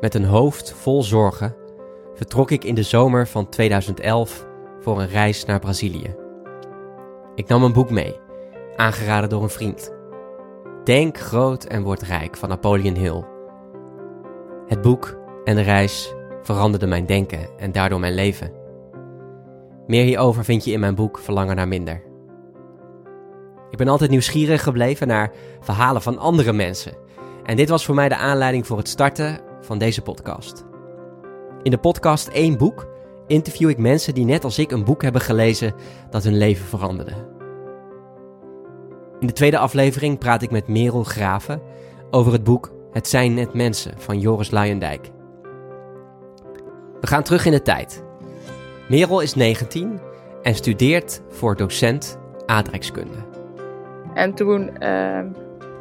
Met een hoofd vol zorgen vertrok ik in de zomer van 2011 voor een reis naar Brazilië. Ik nam een boek mee, aangeraden door een vriend. Denk groot en word rijk van Napoleon Hill. Het boek en de reis veranderden mijn denken en daardoor mijn leven. Meer hierover vind je in mijn boek Verlangen naar minder. Ik ben altijd nieuwsgierig gebleven naar verhalen van andere mensen. En dit was voor mij de aanleiding voor het starten van deze podcast. In de podcast één boek interview ik mensen die net als ik een boek hebben gelezen dat hun leven veranderde. In de tweede aflevering praat ik met Merel Graven over het boek Het zijn net mensen van Joris Luijendijk. We gaan terug in de tijd. Merel is 19 en studeert voor docent aardrijkskunde. En toen uh,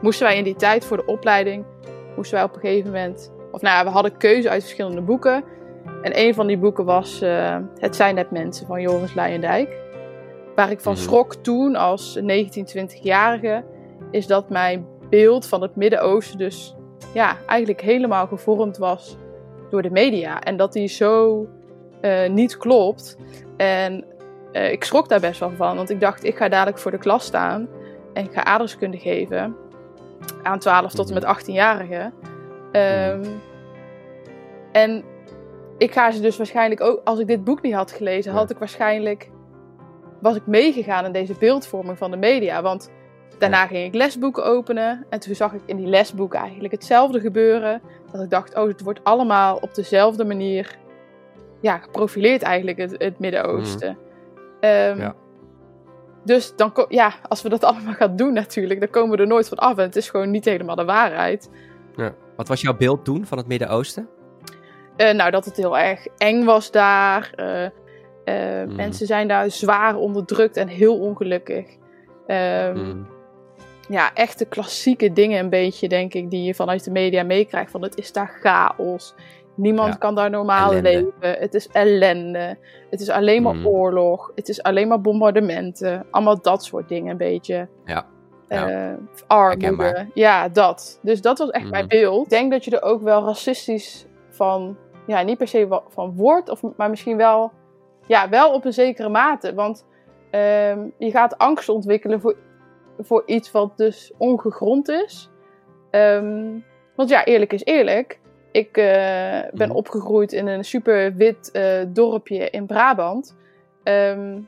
moesten wij in die tijd voor de opleiding, moesten wij op een gegeven moment, of nou ja, we hadden keuze uit verschillende boeken. En een van die boeken was uh, Het zijn net mensen van Joris Luijendijk. Waar ik van Mhm. schrok toen als 19, 20-jarige, is dat mijn beeld van het Midden-Oosten dus ja, eigenlijk helemaal gevormd was door de media. En dat die zo eh, niet klopt. En eh, ik schrok daar best wel van, want ik dacht, ik ga dadelijk voor de klas staan en ik ga aardrijkskunde geven aan 12 tot en met 18-jarigen. Ehm, en ik ga ze dus waarschijnlijk ook, als ik dit boek niet had gelezen, had ik waarschijnlijk, was ik meegegaan in deze beeldvorming van de media. Want daarna ging ik lesboeken openen en toen zag ik in die lesboeken eigenlijk hetzelfde gebeuren. Dat ik dacht, oh, het wordt allemaal op dezelfde manier ja, geprofileerd eigenlijk, het, het Midden-Oosten. Ehm, Ja. Dus dan, ja, als we dat allemaal gaan doen natuurlijk, dan komen we er nooit van af. En het is gewoon niet helemaal de waarheid. Ja. Wat was jouw beeld toen van het Midden-Oosten? Eh, nou, dat het heel erg eng was daar. Eh, eh, Mm. Mensen zijn daar zwaar onderdrukt en heel ongelukkig. Ehm, Mm. Ja, echte klassieke dingen een beetje, denk ik, die je vanuit de media meekrijgt. Van het is daar chaos. Niemand Ja. kan daar normaal Ellende. leven. Het is ellende. Het is alleen maar Mm. oorlog. Het is alleen maar bombardementen. Allemaal dat soort dingen een beetje. Ja. Ja. Eh, armoede. Ja, dat. Dus dat was echt Mhm. mijn beeld. Ik denk dat je er ook wel racistisch van, ja, niet per se van wordt, of, maar misschien wel, ja, wel op een zekere mate. Want ehm, je gaat angst ontwikkelen voor, voor iets wat dus ongegrond is. Ehm, want ja, eerlijk is eerlijk. Ik eh, ben Mhm. opgegroeid in een super wit eh, dorpje in Brabant. Ehm,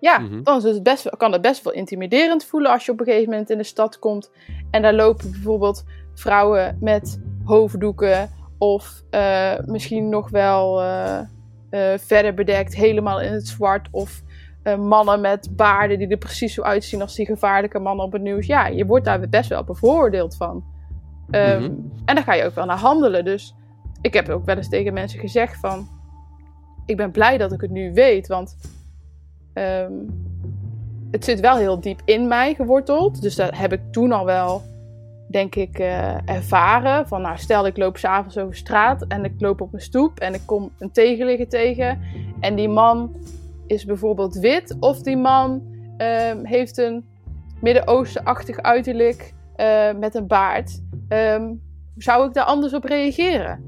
ja, Mhm. dan is het best, wel- kan het best wel intimiderend voelen als je op een gegeven moment in de stad komt. En daar lopen bijvoorbeeld vrouwen met hoofddoeken of eh, misschien nog wel eh, eh, verder bedekt, helemaal in het zwart. Of mannen met baarden die er precies zo uitzien als die gevaarlijke mannen op het nieuws. Ja, je wordt daar best wel bevooroordeeld van. Ehm, Mhm. En daar ga je ook wel naar handelen. Dus ik heb ook wel eens tegen mensen gezegd van... Ik ben blij dat ik het nu weet, want... ehm, het zit wel heel diep in mij geworteld. Dus dat heb ik toen al wel, denk ik, eh, ervaren. Van nou, stel ik loop s'avonds over straat en ik loop op mijn stoep en ik kom een tegenligger tegen. En die man is bijvoorbeeld wit of die man ehm, heeft een Midden-Oosten-achtig uiterlijk eh, met een baard. Ehm, zou ik daar anders op reageren?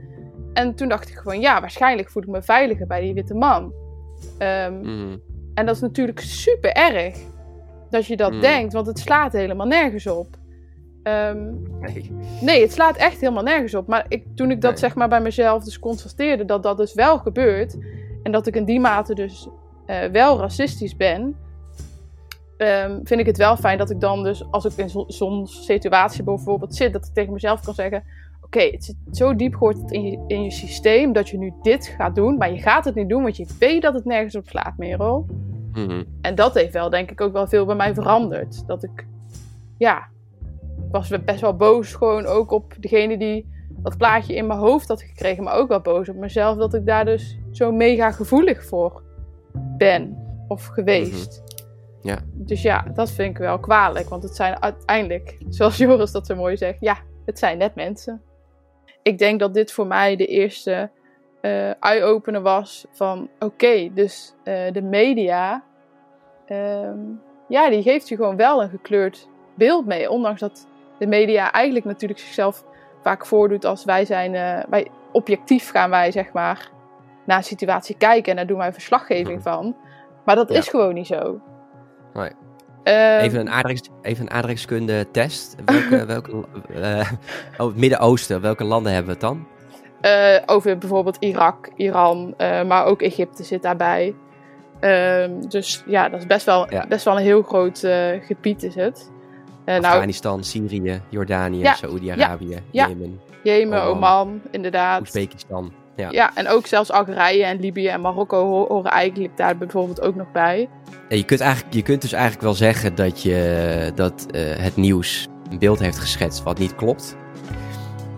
En toen dacht ik gewoon, ja, waarschijnlijk voel ik me veiliger bij die witte man. Mhm. En dat is natuurlijk super erg dat je dat Mm. denkt, want het slaat helemaal nergens op. Ehm, Nee. nee, het slaat echt helemaal nergens op. Maar ik, toen ik dat Nee. zeg maar bij mezelf dus constateerde dat dat dus wel gebeurt. En dat ik in die mate dus eh, wel racistisch ben. ehm, vind ik het wel fijn dat ik dan dus, als ik in zo- zo'n situatie bijvoorbeeld zit, dat ik tegen mezelf kan zeggen: Oké, het zit zo diep gehoord in je, in je systeem dat je nu dit gaat doen. Maar je gaat het niet doen, want je weet dat het nergens op slaat, Merel. Mhm. En dat heeft wel, denk ik, ook wel veel bij mij veranderd. Dat ik, ja, ik was best wel boos gewoon ook op degene die dat plaatje in mijn hoofd had gekregen. Maar ook wel boos op mezelf dat ik daar dus zo mega gevoelig voor ben of geweest. Ja. Dus ja, dat vind ik wel kwalijk. Want het zijn uiteindelijk, zoals Joris dat zo mooi zegt, ja, het zijn net mensen. Ik denk dat dit voor mij de eerste eh eye-opener was van oké, dus eh, de media, ehm, ja, die geeft je gewoon wel een gekleurd beeld mee. Ondanks dat de media eigenlijk natuurlijk zichzelf vaak voordoet als wij zijn, uh, wij, objectief gaan wij zeg maar naar een situatie kijken en daar doen wij verslaggeving van. Maar dat Ja. is gewoon niet zo. Nee. Ehm, Even een, aardrijks, even een aardrijkskunde test. Welke, welke, eh, oh, het Midden-Oosten, welke landen hebben we het dan? Eh, over bijvoorbeeld Irak, Iran, eh, maar ook Egypte zit daarbij. Ehm, dus ja, dat is best wel, Ja. best wel een heel groot eh, gebied is het. Nou, Afghanistan, Syrië, Jordanië, Ja, Saoedi-Arabië, ja. Jemen, Jemen, Oman. Oman, inderdaad. Oezbekistan. Ja. Ja, en ook zelfs Algerije en Libië en Marokko ho- horen eigenlijk daar bijvoorbeeld ook nog bij. Je, kunt eigenlijk, je kunt dus eigenlijk wel zeggen dat, je, dat het nieuws een beeld heeft geschetst wat niet klopt.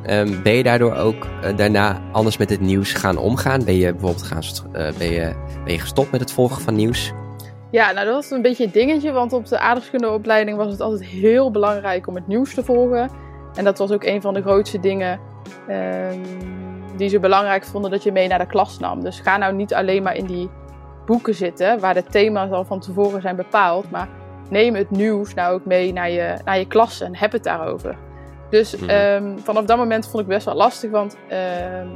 Ehm, ben je daardoor ook eh, daarna anders met het nieuws gaan omgaan? Ben je bijvoorbeeld gaan, eh, ben je, ben je gestopt met het volgen van nieuws? Ja, nou dat was een beetje een dingetje, want op de aardrijkskundeopleiding was het altijd heel belangrijk om het nieuws te volgen. En dat was ook een van de grootste dingen ehm, die ze belangrijk vonden dat je mee naar de klas nam. Dus ga nou niet alleen maar in die boeken zitten, waar de thema's al van tevoren zijn bepaald, maar neem het nieuws nou ook mee naar je, naar je klas en heb het daarover. Dus Mhm. ehm, vanaf dat moment vond ik best wel lastig, want ehm,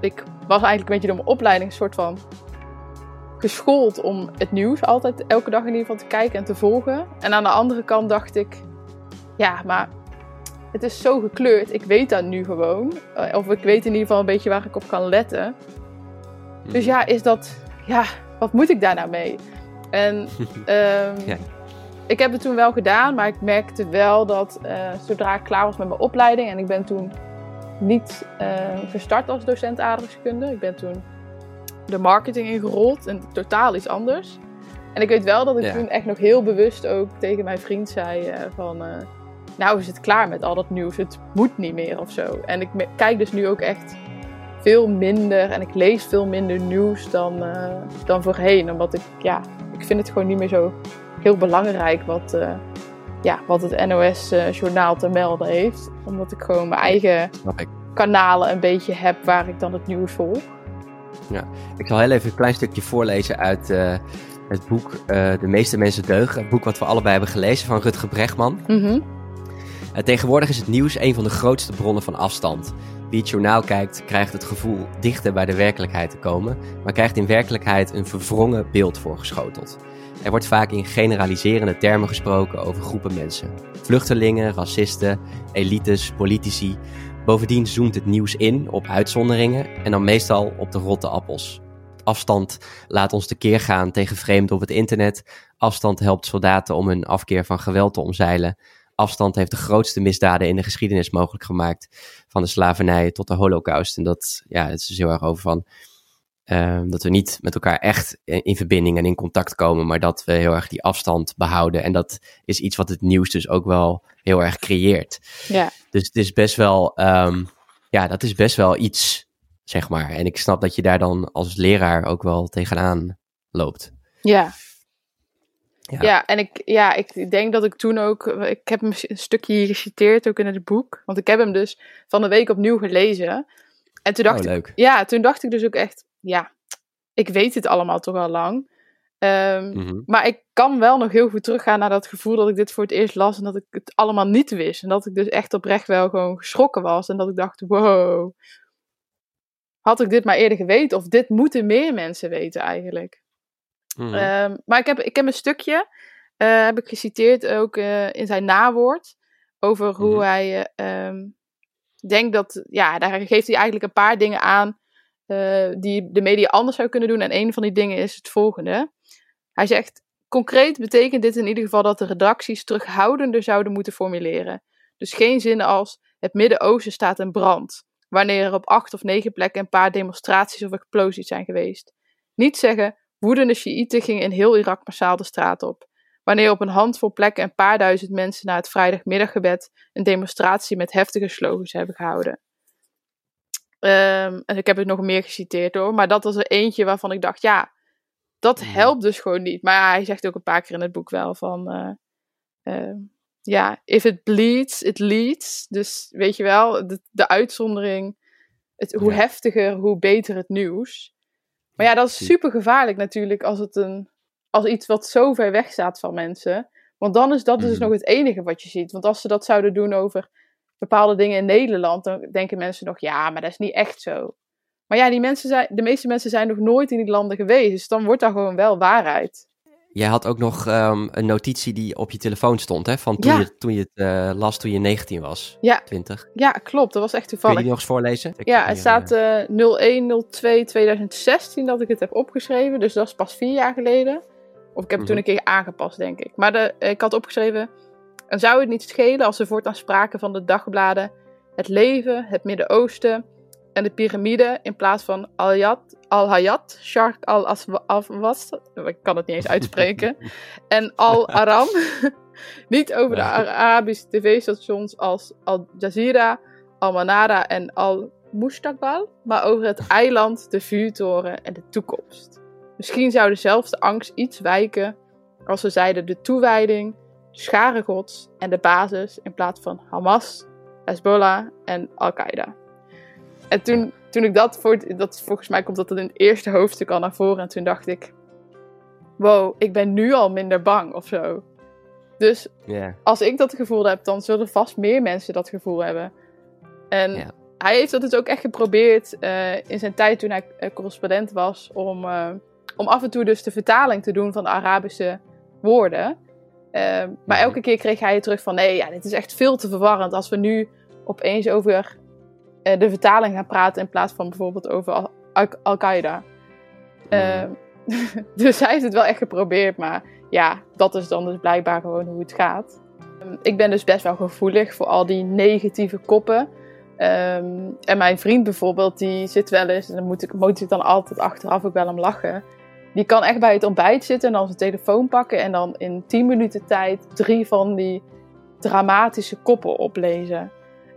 ik was eigenlijk een beetje door mijn opleiding een soort van geschoold om het nieuws altijd elke dag in ieder geval te kijken en te volgen. En aan de andere kant dacht ik, ja, maar het is zo gekleurd. Ik weet dat nu gewoon. Eh, Of ik weet in ieder geval een beetje waar ik op kan letten. Dus ja, is dat, ja, wat moet ik daar nou mee? En Ja. Ik heb het toen wel gedaan, maar ik merkte wel dat eh, zodra ik klaar was met mijn opleiding en ik ben toen niet eh, gestart als docent aardrijkskunde. Ik ben toen de marketing ingerold en totaal iets anders. En ik weet wel dat ik Ja. toen echt nog heel bewust ook tegen mijn vriend zei eh, van... nou is het klaar met al dat nieuws, het moet niet meer of zo. En ik kijk dus nu ook echt veel minder en ik lees veel minder nieuws dan, dan voorheen. Omdat ik, ja, ik vind het gewoon niet meer zo heel belangrijk wat, eh, ja, wat het NOS-journaal te melden heeft. Omdat ik gewoon mijn eigen kanalen een beetje heb waar ik dan het nieuws volg. Ik zal heel even een klein stukje voorlezen uit eh, het boek eh, De meeste mensen deugen. Het boek wat we allebei hebben gelezen van Rutger Bregman. Mhm. Eh, tegenwoordig is het nieuws een van de grootste bronnen van afstand. Wie het journaal kijkt, krijgt het gevoel dichter bij de werkelijkheid te komen, maar krijgt in werkelijkheid een verwrongen beeld voorgeschoteld. Er wordt vaak in generaliserende termen gesproken over groepen mensen. Vluchtelingen, racisten, elites, politici. Bovendien zoomt het nieuws in op uitzonderingen en dan meestal op de rotte appels. Afstand laat ons tekeer gaan tegen vreemden op het internet. Afstand helpt soldaten om hun afkeer van geweld te omzeilen. Afstand heeft de grootste misdaden in de geschiedenis mogelijk gemaakt. Van de slavernij tot de holocaust. En dat, ja, het is dus heel erg over van... ehm, dat we niet met elkaar echt in in verbinding en in contact komen, maar dat we heel erg die afstand behouden. En dat is iets wat het nieuws dus ook wel heel erg creëert. Ja. Dus het is best wel, ehm, ja, dat is best wel iets, zeg maar. En ik snap dat je daar dan als leraar ook wel tegenaan loopt. Ja. Ja. Ja. en ik, ja, ik denk dat ik toen ook. Ik heb hem een stukje hier geciteerd, ook in het boek. Want ik heb hem dus van de week opnieuw gelezen. En toen dacht oh, ik. leuk. Ja, toen dacht ik dus ook echt. Ja, ik weet het allemaal toch al lang. Ehm, Mhm. Maar ik kan wel nog heel goed teruggaan naar dat gevoel dat ik dit voor het eerst las en dat ik het allemaal niet wist. En dat ik dus echt oprecht wel gewoon geschrokken was. En dat ik dacht, wow, had ik dit maar eerder geweten? Of dit moeten meer mensen weten eigenlijk. Mhm. Ehm, maar ik heb, ik heb een stukje, eh, heb ik geciteerd ook eh, in zijn nawoord, over hoe Mhm. hij ehm, denkt dat, ja, daar geeft hij eigenlijk een paar dingen aan eh, die de media anders zou kunnen doen. En een van die dingen is het volgende. Hij zegt, concreet betekent dit in ieder geval dat de redacties terughoudender zouden moeten formuleren. Dus geen zinnen als, het Midden-Oosten staat in brand, wanneer er op acht of negen plekken een paar demonstraties of explosies zijn geweest. Niet zeggen, Woedende Sjiïten gingen in heel Irak massaal de straat op. Wanneer op een handvol plekken een paar duizend mensen na het vrijdagmiddaggebed een demonstratie met heftige slogans hebben gehouden. Ehm, en ik heb het nog meer geciteerd hoor, maar dat was er eentje waarvan ik dacht, ja, dat Mhm. helpt dus gewoon niet. Maar hij zegt ook een paar keer in het boek wel van, eh, ehm, ja, if it bleeds, it leads. Dus weet je wel, de, de uitzondering, het, hoe Ja. heftiger, hoe beter het nieuws. Maar ja, dat is super gevaarlijk natuurlijk als het een, als iets wat zo ver weg staat van mensen. Want dan is dat dus Mhm. nog het enige wat je ziet. Want als ze dat zouden doen over bepaalde dingen in Nederland, dan denken mensen nog, ja, maar dat is niet echt zo. Maar ja, die mensen zijn, de meeste mensen zijn nog nooit in die landen geweest, dus dan wordt dat gewoon wel waarheid. Jij had ook nog um, een notitie die op je telefoon stond, hè? Van toen, Ja. je, toen je het eh, las toen je 19 was. Ja. 20. Ja, klopt, dat was echt Kun je toevallig. die nog eens voorlezen? Ik- Ja, het staat eh, eh 01-02-2016 dat ik het heb opgeschreven. Dus dat is pas vier jaar geleden. Of ik heb het toen Mhm. een keer aangepast, denk ik. Maar de, ik had opgeschreven... En zou het niet schelen als er voortaan sprake van de dagbladen... het leven, het Midden-Oosten en de piramide... in plaats van Al-Hayat, Al-Hayat Sharq al-Aswas... Ik kan het niet eens uitspreken. en Al-Aram... niet over de. Arabische tv-stations als Al Jazeera... Al-Manara en Al-Mustakbal, maar over het eiland, de vuurtoren en de toekomst. Misschien zou dezelfde angst iets wijken als we zeiden de toewijding, de schare gods en de basis in plaats van Hamas, Hezbollah en Al-Qaeda. En toen, toen ik dat voor dat volgens mij komt dat in het eerste hoofdstuk al naar voren en toen dacht ik, wow, ik ben nu al minder bang of zo. Dus als ik dat gevoel heb, dan zullen vast meer mensen dat gevoel hebben. En hij heeft dat dus ook echt geprobeerd eh, in zijn tijd toen hij eh, correspondent was, om, eh, om af en toe dus de vertaling te doen van de Arabische woorden. Eh, maar Mhm. elke keer kreeg hij terug van nee, ja, dit is echt veel te verwarrend als we nu opeens over eh, de vertaling gaan praten in plaats van bijvoorbeeld over Al- Al- Al-Qaeda. Eh, dus hij heeft het wel echt geprobeerd, maar ja, dat is dan dus blijkbaar gewoon hoe het gaat. Ehm, ik ben dus best wel gevoelig voor al die negatieve koppen. Ehm, en mijn vriend bijvoorbeeld, die zit wel eens, en dan moet ik, moet ik dan altijd achteraf ook wel om lachen. Die kan echt bij het ontbijt zitten en dan zijn telefoon pakken en dan in 10 minuten tijd drie van die dramatische koppen oplezen.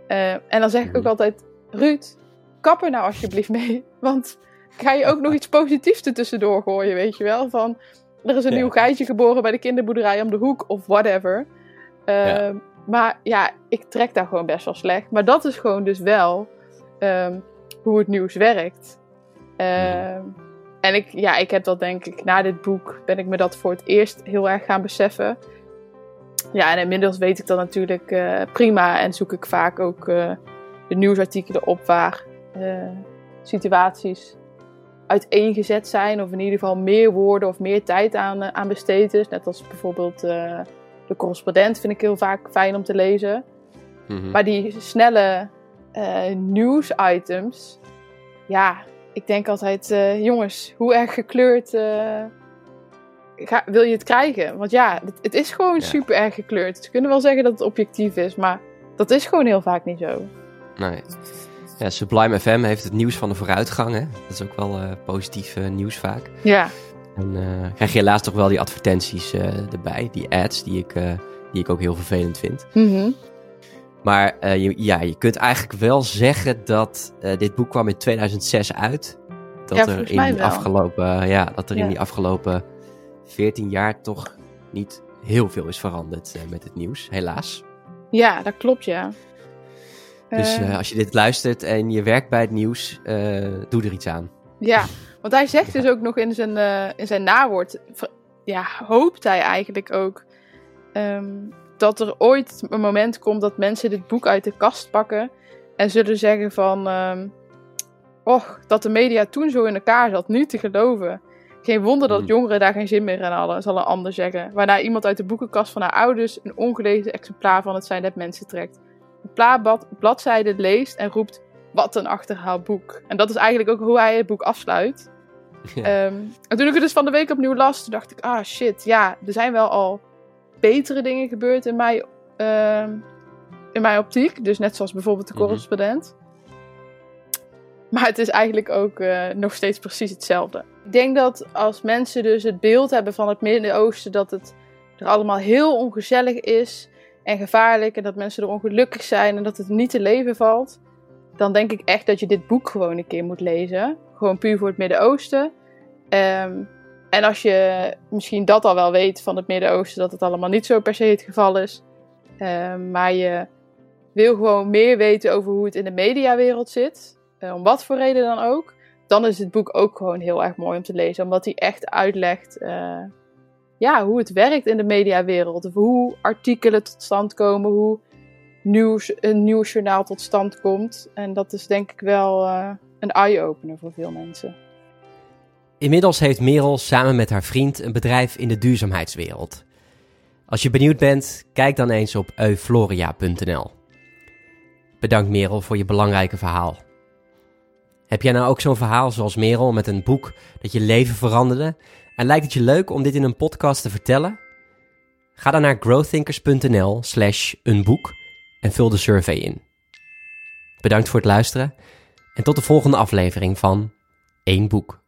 Eh, en dan zeg ik ook altijd, Ruud, kap er nou alsjeblieft mee. Want ga je ook nog iets positiefs er tussendoor gooien, weet je wel? Van, er is een Ja. nieuw geitje geboren bij de kinderboerderij om de hoek of whatever. Eh, Ja. Maar ja, ik trek daar gewoon best wel slecht. Maar dat is gewoon dus wel ehm, hoe het nieuws werkt. Ehm, En ik, ja, ik heb dat denk ik, na dit boek ben ik me dat voor het eerst heel erg gaan beseffen. Ja, en inmiddels weet ik dat natuurlijk eh, prima en zoek ik vaak ook eh, de nieuwsartikelen op waar eh, situaties uiteengezet zijn. Of in ieder geval meer woorden of meer tijd aan, aan besteed is. Net als bijvoorbeeld de correspondent vind ik heel vaak fijn om te lezen. Mhm. Maar die snelle nieuwsitems, ja, ik denk altijd, eh, jongens, hoe erg gekleurd eh, ga, wil je het krijgen? Want ja, het, het is gewoon Ja. super erg gekleurd. Ze kunnen wel zeggen dat het objectief is, maar dat is gewoon heel vaak niet zo. Nee. Ja, Sublime FM heeft het nieuws van de vooruitgang. Hè? Dat is ook wel eh, positief nieuws vaak. Ja, En krijg je helaas toch wel die advertenties erbij, die ads, die ik, die ik ook heel vervelend vind. Mhm. Maar eh, je, ja, je kunt eigenlijk wel zeggen dat eh, dit boek kwam in 2006 uit. Dat Ja, er in die afgelopen, ja, dat er Ja. in die afgelopen 14 jaar toch niet heel veel is veranderd eh, met het nieuws, helaas. ja dat klopt, ja. Dus Eh, eh, als je dit luistert en je werkt bij het nieuws, eh, doe er iets aan. Ja, want hij zegt dus ook nog in zijn, eh, in zijn nawoord, ja, hoopt hij eigenlijk ook ehm, dat er ooit een moment komt dat mensen dit boek uit de kast pakken en zullen zeggen van, ehm, och, dat de media toen zo in elkaar zat, nu te geloven. Geen wonder dat Hmm. jongeren daar geen zin meer in hadden, zal een ander zeggen. Waarna iemand uit de boekenkast van haar ouders een ongelezen exemplaar van het zijn dat mensen trekt. Een plaatblad, bladzijde leest en roept, wat een achterhaald boek. En dat is eigenlijk ook hoe hij het boek afsluit. Ja. Ehm, en toen ik het dus van de week opnieuw las, dacht ik, ah shit, ja, er zijn wel al betere dingen gebeurd in mijn, ehm, in mijn optiek. Dus net zoals bijvoorbeeld de Mhm. correspondent. Maar het is eigenlijk ook eh, nog steeds precies hetzelfde. Ik denk dat als mensen dus het beeld hebben van het Midden-Oosten, dat het er allemaal heel ongezellig is en gevaarlijk en dat mensen er ongelukkig zijn en dat het niet te leven valt, dan denk ik echt dat je dit boek gewoon een keer moet lezen. Gewoon puur voor het Midden-Oosten. Ehm, en als je misschien dat al wel weet van het Midden-Oosten, dat het allemaal niet zo per se het geval is. Ehm, maar je wil gewoon meer weten over hoe het in de mediawereld zit. eh, om wat voor reden dan ook. Dan is het boek ook gewoon heel erg mooi om te lezen. Omdat hij echt uitlegt eh, ja, hoe het werkt in de mediawereld. Of hoe artikelen tot stand komen. Hoe nieuws, een nieuw journaal tot stand komt. En dat is denk ik wel uh, een eye-opener voor veel mensen. Inmiddels heeft Merel samen met haar vriend een bedrijf in de duurzaamheidswereld. Als je benieuwd bent, kijk dan eens op eufloria.nl. Bedankt Merel voor je belangrijke verhaal. Heb jij nou ook zo'n verhaal zoals Merel met een boek dat je leven veranderde? En lijkt het je leuk om dit in een podcast te vertellen? Ga dan naar growthinkers.nl slash een boek en vul de survey in. Bedankt voor het luisteren en tot de volgende aflevering van 1 Boek.